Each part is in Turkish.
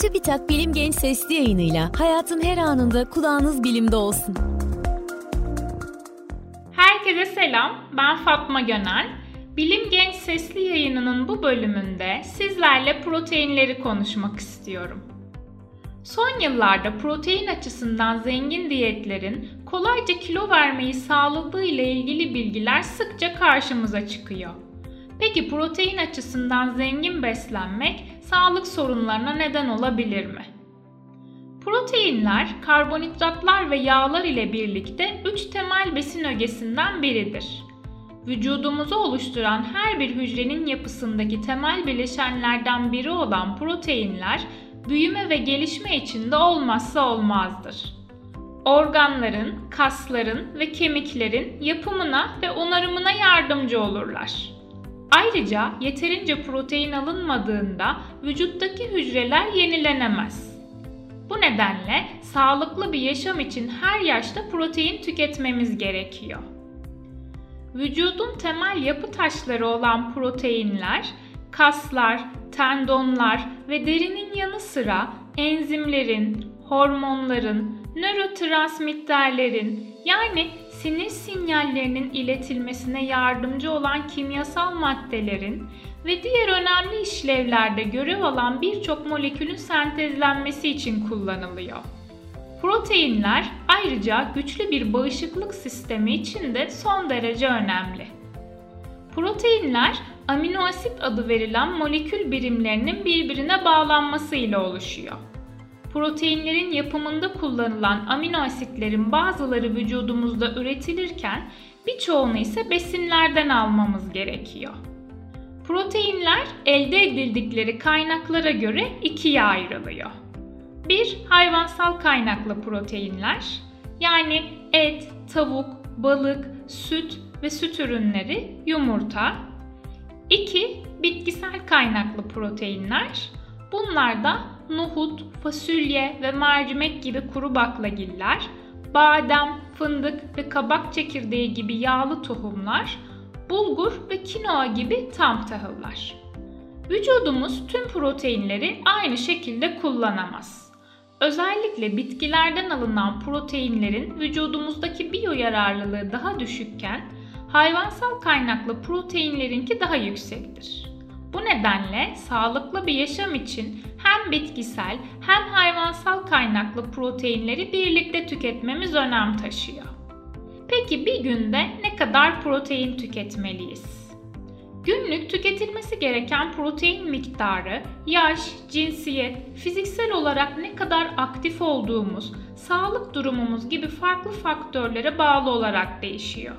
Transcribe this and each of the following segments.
TÜBİTAK Bilim Genç Sesli yayınıyla hayatın her anında kulağınız bilimde olsun. Herkese selam, ben Fatma Gönel. Bilim Genç Sesli yayınının bu bölümünde sizlerle proteinleri konuşmak istiyorum. Son yıllarda protein açısından zengin diyetlerin kolayca kilo vermeyi sağladığı ile ilgili bilgiler sıkça karşımıza çıkıyor. Peki protein açısından zengin beslenmek sağlık sorunlarına neden olabilir mi? Proteinler, karbonhidratlar ve yağlar ile birlikte 3 temel besin ögesinden biridir. Vücudumuzu oluşturan her bir hücrenin yapısındaki temel bileşenlerden biri olan proteinler büyüme ve gelişme içinde olmazsa olmazdır. Organların, kasların ve kemiklerin yapımına ve onarımına yardımcı olurlar. Ayrıca yeterince protein alınmadığında vücuttaki hücreler yenilenemez. Bu nedenle sağlıklı bir yaşam için her yaşta protein tüketmemiz gerekiyor. Vücudun temel yapı taşları olan proteinler, kaslar, tendonlar ve derinin yanı sıra enzimlerin, hormonların, nörotransmitterlerin yani sinir sinyallerinin iletilmesine yardımcı olan kimyasal maddelerin ve diğer önemli işlevlerde görev alan birçok molekülün sentezlenmesi için kullanılıyor. Proteinler ayrıca güçlü bir bağışıklık sistemi için de son derece önemli. Proteinler amino asit adı verilen molekül birimlerinin birbirine bağlanması ile oluşuyor. Proteinlerin yapımında kullanılan amino asitlerin bazıları vücudumuzda üretilirken birçoğunu ise besinlerden almamız gerekiyor. Proteinler elde edildikleri kaynaklara göre ikiye ayrılıyor. Bir, hayvansal kaynaklı proteinler yani et, tavuk, balık, süt ve süt ürünleri, yumurta. İki, bitkisel kaynaklı proteinler. Bunlar da nohut, fasulye ve mercimek gibi kuru baklagiller, badem, fındık ve kabak çekirdeği gibi yağlı tohumlar, bulgur ve kinoa gibi tam tahıllar. Vücudumuz tüm proteinleri aynı şekilde kullanamaz. Özellikle bitkilerden alınan proteinlerin vücudumuzdaki biyo yararlılığı daha düşükken hayvansal kaynaklı proteinlerinki daha yüksektir. Bu nedenle sağlıklı bir yaşam için hem bitkisel hem hayvansal kaynaklı proteinleri birlikte tüketmemiz önem taşıyor. Peki bir günde ne kadar protein tüketmeliyiz? Günlük tüketilmesi gereken protein miktarı, yaş, cinsiyet, fiziksel olarak ne kadar aktif olduğumuz, sağlık durumumuz gibi farklı faktörlere bağlı olarak değişiyor.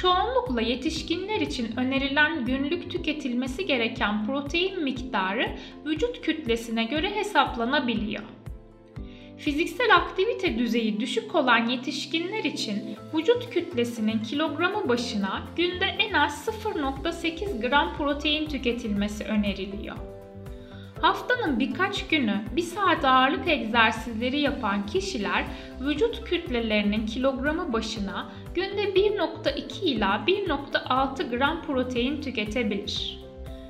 Çoğunlukla yetişkinler için önerilen günlük tüketilmesi gereken protein miktarı vücut kütlesine göre hesaplanabiliyor. Fiziksel aktivite düzeyi düşük olan yetişkinler için vücut kütlesinin kilogramı başına günde en az 0.8 gram protein tüketilmesi öneriliyor. Haftanın birkaç günü bir saat ağırlık egzersizleri yapan kişiler vücut kütlelerinin kilogramı başına günde 1.2 ila 1.6 gram protein tüketebilir.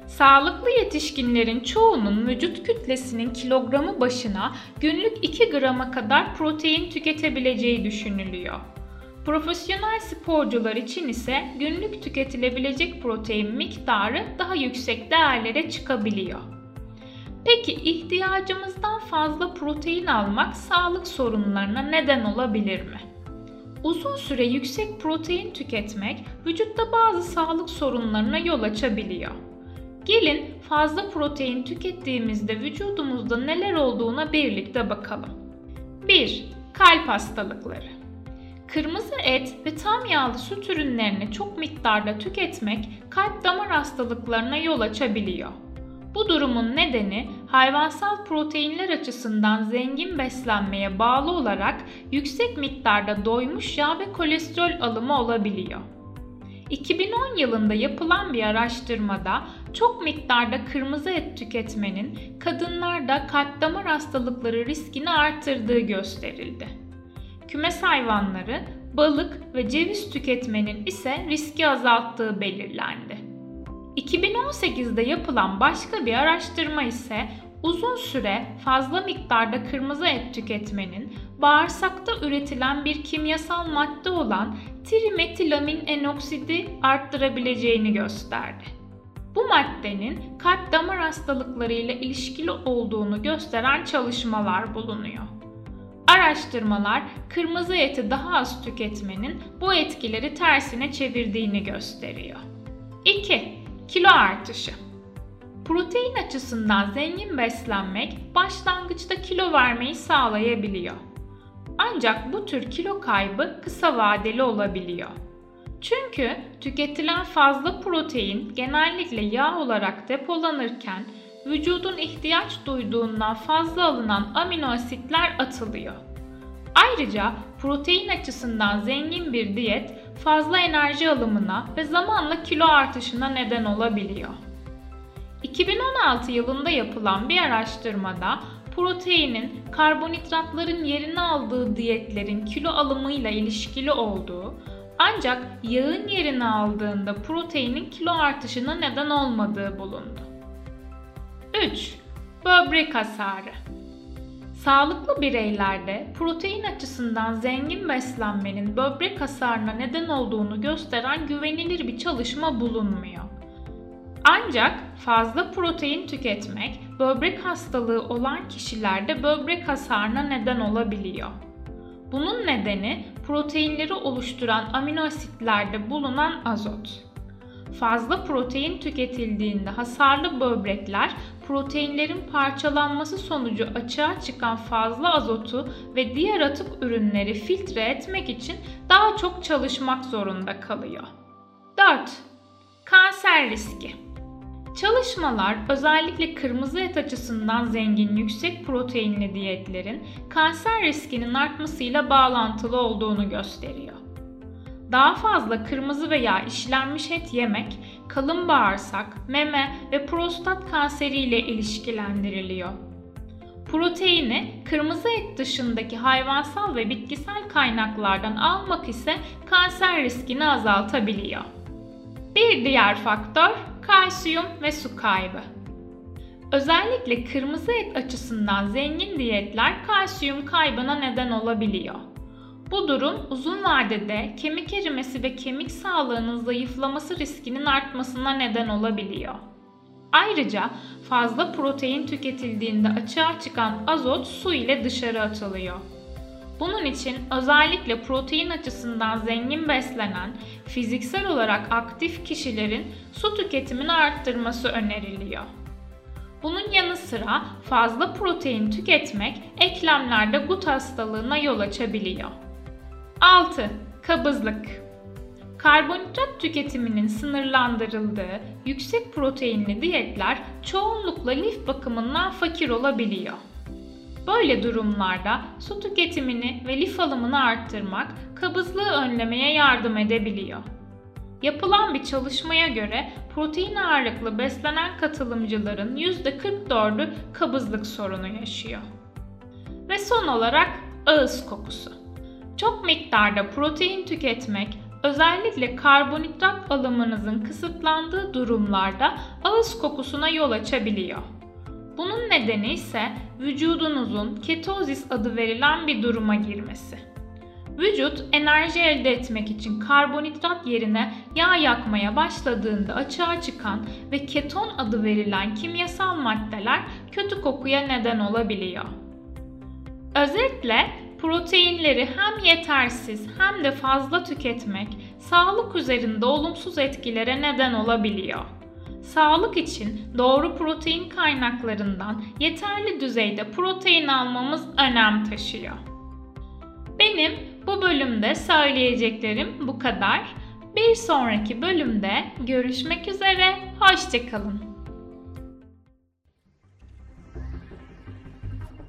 Sağlıklı yetişkinlerin çoğunun vücut kütlesinin kilogramı başına günlük 2 grama kadar protein tüketebileceği düşünülüyor. Profesyonel sporcular için ise günlük tüketilebilecek protein miktarı daha yüksek değerlere çıkabiliyor. Peki ihtiyacımızdan fazla protein almak sağlık sorunlarına neden olabilir mi? Uzun süre yüksek protein tüketmek vücutta bazı sağlık sorunlarına yol açabiliyor. Gelin fazla protein tükettiğimizde vücudumuzda neler olduğuna birlikte bakalım. 1. Kalp hastalıkları. Kırmızı et ve tam yağlı süt ürünlerini çok miktarda tüketmek kalp damar hastalıklarına yol açabiliyor. Bu durumun nedeni hayvansal proteinler açısından zengin beslenmeye bağlı olarak yüksek miktarda doymuş yağ ve kolesterol alımı olabiliyor. 2010 yılında yapılan bir araştırmada çok miktarda kırmızı et tüketmenin kadınlarda kalp damar hastalıkları riskini artırdığı gösterildi. Kümes hayvanları, balık ve ceviz tüketmenin ise riski azalttığı belirlendi. 2018'de yapılan başka bir araştırma ise uzun süre fazla miktarda kırmızı et tüketmenin bağırsakta üretilen bir kimyasal madde olan trimetilamin enoksidi arttırabileceğini gösterdi. Bu maddenin kalp damar hastalıkları ile ilişkili olduğunu gösteren çalışmalar bulunuyor. Araştırmalar kırmızı eti daha az tüketmenin bu etkileri tersine çevirdiğini gösteriyor. 2. Kilo artışı Protein açısından zengin beslenmek başlangıçta kilo vermeyi sağlayabiliyor. Ancak bu tür kilo kaybı kısa vadeli olabiliyor. Çünkü tüketilen fazla protein genellikle yağ olarak depolanırken vücudun ihtiyaç duyduğundan fazla alınan amino asitler atılıyor. Ayrıca protein açısından zengin bir diyet fazla enerji alımına ve zamanla kilo artışına neden olabiliyor. 2016 yılında yapılan bir araştırmada proteinin karbonhidratların yerini aldığı diyetlerin kilo alımıyla ilişkili olduğu ancak yağın yerini aldığında proteinin kilo artışına neden olmadığı bulundu. 3. Böbrek hasarı Sağlıklı bireylerde protein açısından zengin beslenmenin böbrek hasarına neden olduğunu gösteren güvenilir bir çalışma bulunmuyor. Ancak fazla protein tüketmek böbrek hastalığı olan kişilerde böbrek hasarına neden olabiliyor. Bunun nedeni proteinleri oluşturan amino asitlerde bulunan azot. Fazla protein tüketildiğinde hasarlı böbrekler proteinlerin parçalanması sonucu açığa çıkan fazla azotu ve diğer atık ürünleri filtre etmek için daha çok çalışmak zorunda kalıyor. 4. Kanser riski Çalışmalar özellikle kırmızı et açısından zengin yüksek proteinli diyetlerin kanser riskinin artmasıyla bağlantılı olduğunu gösteriyor. Daha fazla kırmızı veya işlenmiş et yemek kalın bağırsak, meme ve prostat kanseri ile ilişkilendiriliyor. Proteini kırmızı et dışındaki hayvansal ve bitkisel kaynaklardan almak ise kanser riskini azaltabiliyor. Bir diğer faktör kalsiyum ve su kaybı. Özellikle kırmızı et açısından zengin diyetler kalsiyum kaybına neden olabiliyor. Bu durum uzun vadede kemik erimesi ve kemik sağlığının zayıflaması riskinin artmasına neden olabiliyor. Ayrıca fazla protein tüketildiğinde açığa çıkan azot su ile dışarı atılıyor. Bunun için özellikle protein açısından zengin beslenen, fiziksel olarak aktif kişilerin su tüketimini arttırması öneriliyor. Bunun yanı sıra fazla protein tüketmek eklemlerde gut hastalığına yol açabiliyor. 6. Kabızlık Karbonhidrat tüketiminin sınırlandırıldığı yüksek proteinli diyetler çoğunlukla lif bakımından fakir olabiliyor. Böyle durumlarda su tüketimini ve lif alımını arttırmak kabızlığı önlemeye yardım edebiliyor. Yapılan bir çalışmaya göre protein ağırlıklı beslenen katılımcıların %44'ü kabızlık sorunu yaşıyor. Ve son olarak ağız kokusu. Çok miktarda protein tüketmek özellikle karbonhidrat alımınızın kısıtlandığı durumlarda ağız kokusuna yol açabiliyor. Bunun nedeni ise vücudunuzun ketozis adı verilen bir duruma girmesi. Vücut enerji elde etmek için karbonhidrat yerine yağ yakmaya başladığında açığa çıkan ve keton adı verilen kimyasal maddeler kötü kokuya neden olabiliyor. Özetle proteinleri hem yetersiz hem de fazla tüketmek sağlık üzerinde olumsuz etkilere neden olabiliyor. Sağlık için doğru protein kaynaklarından yeterli düzeyde protein almamız önem taşıyor. Benim bu bölümde söyleyeceklerim bu kadar. Bir sonraki bölümde görüşmek üzere, hoşçakalın.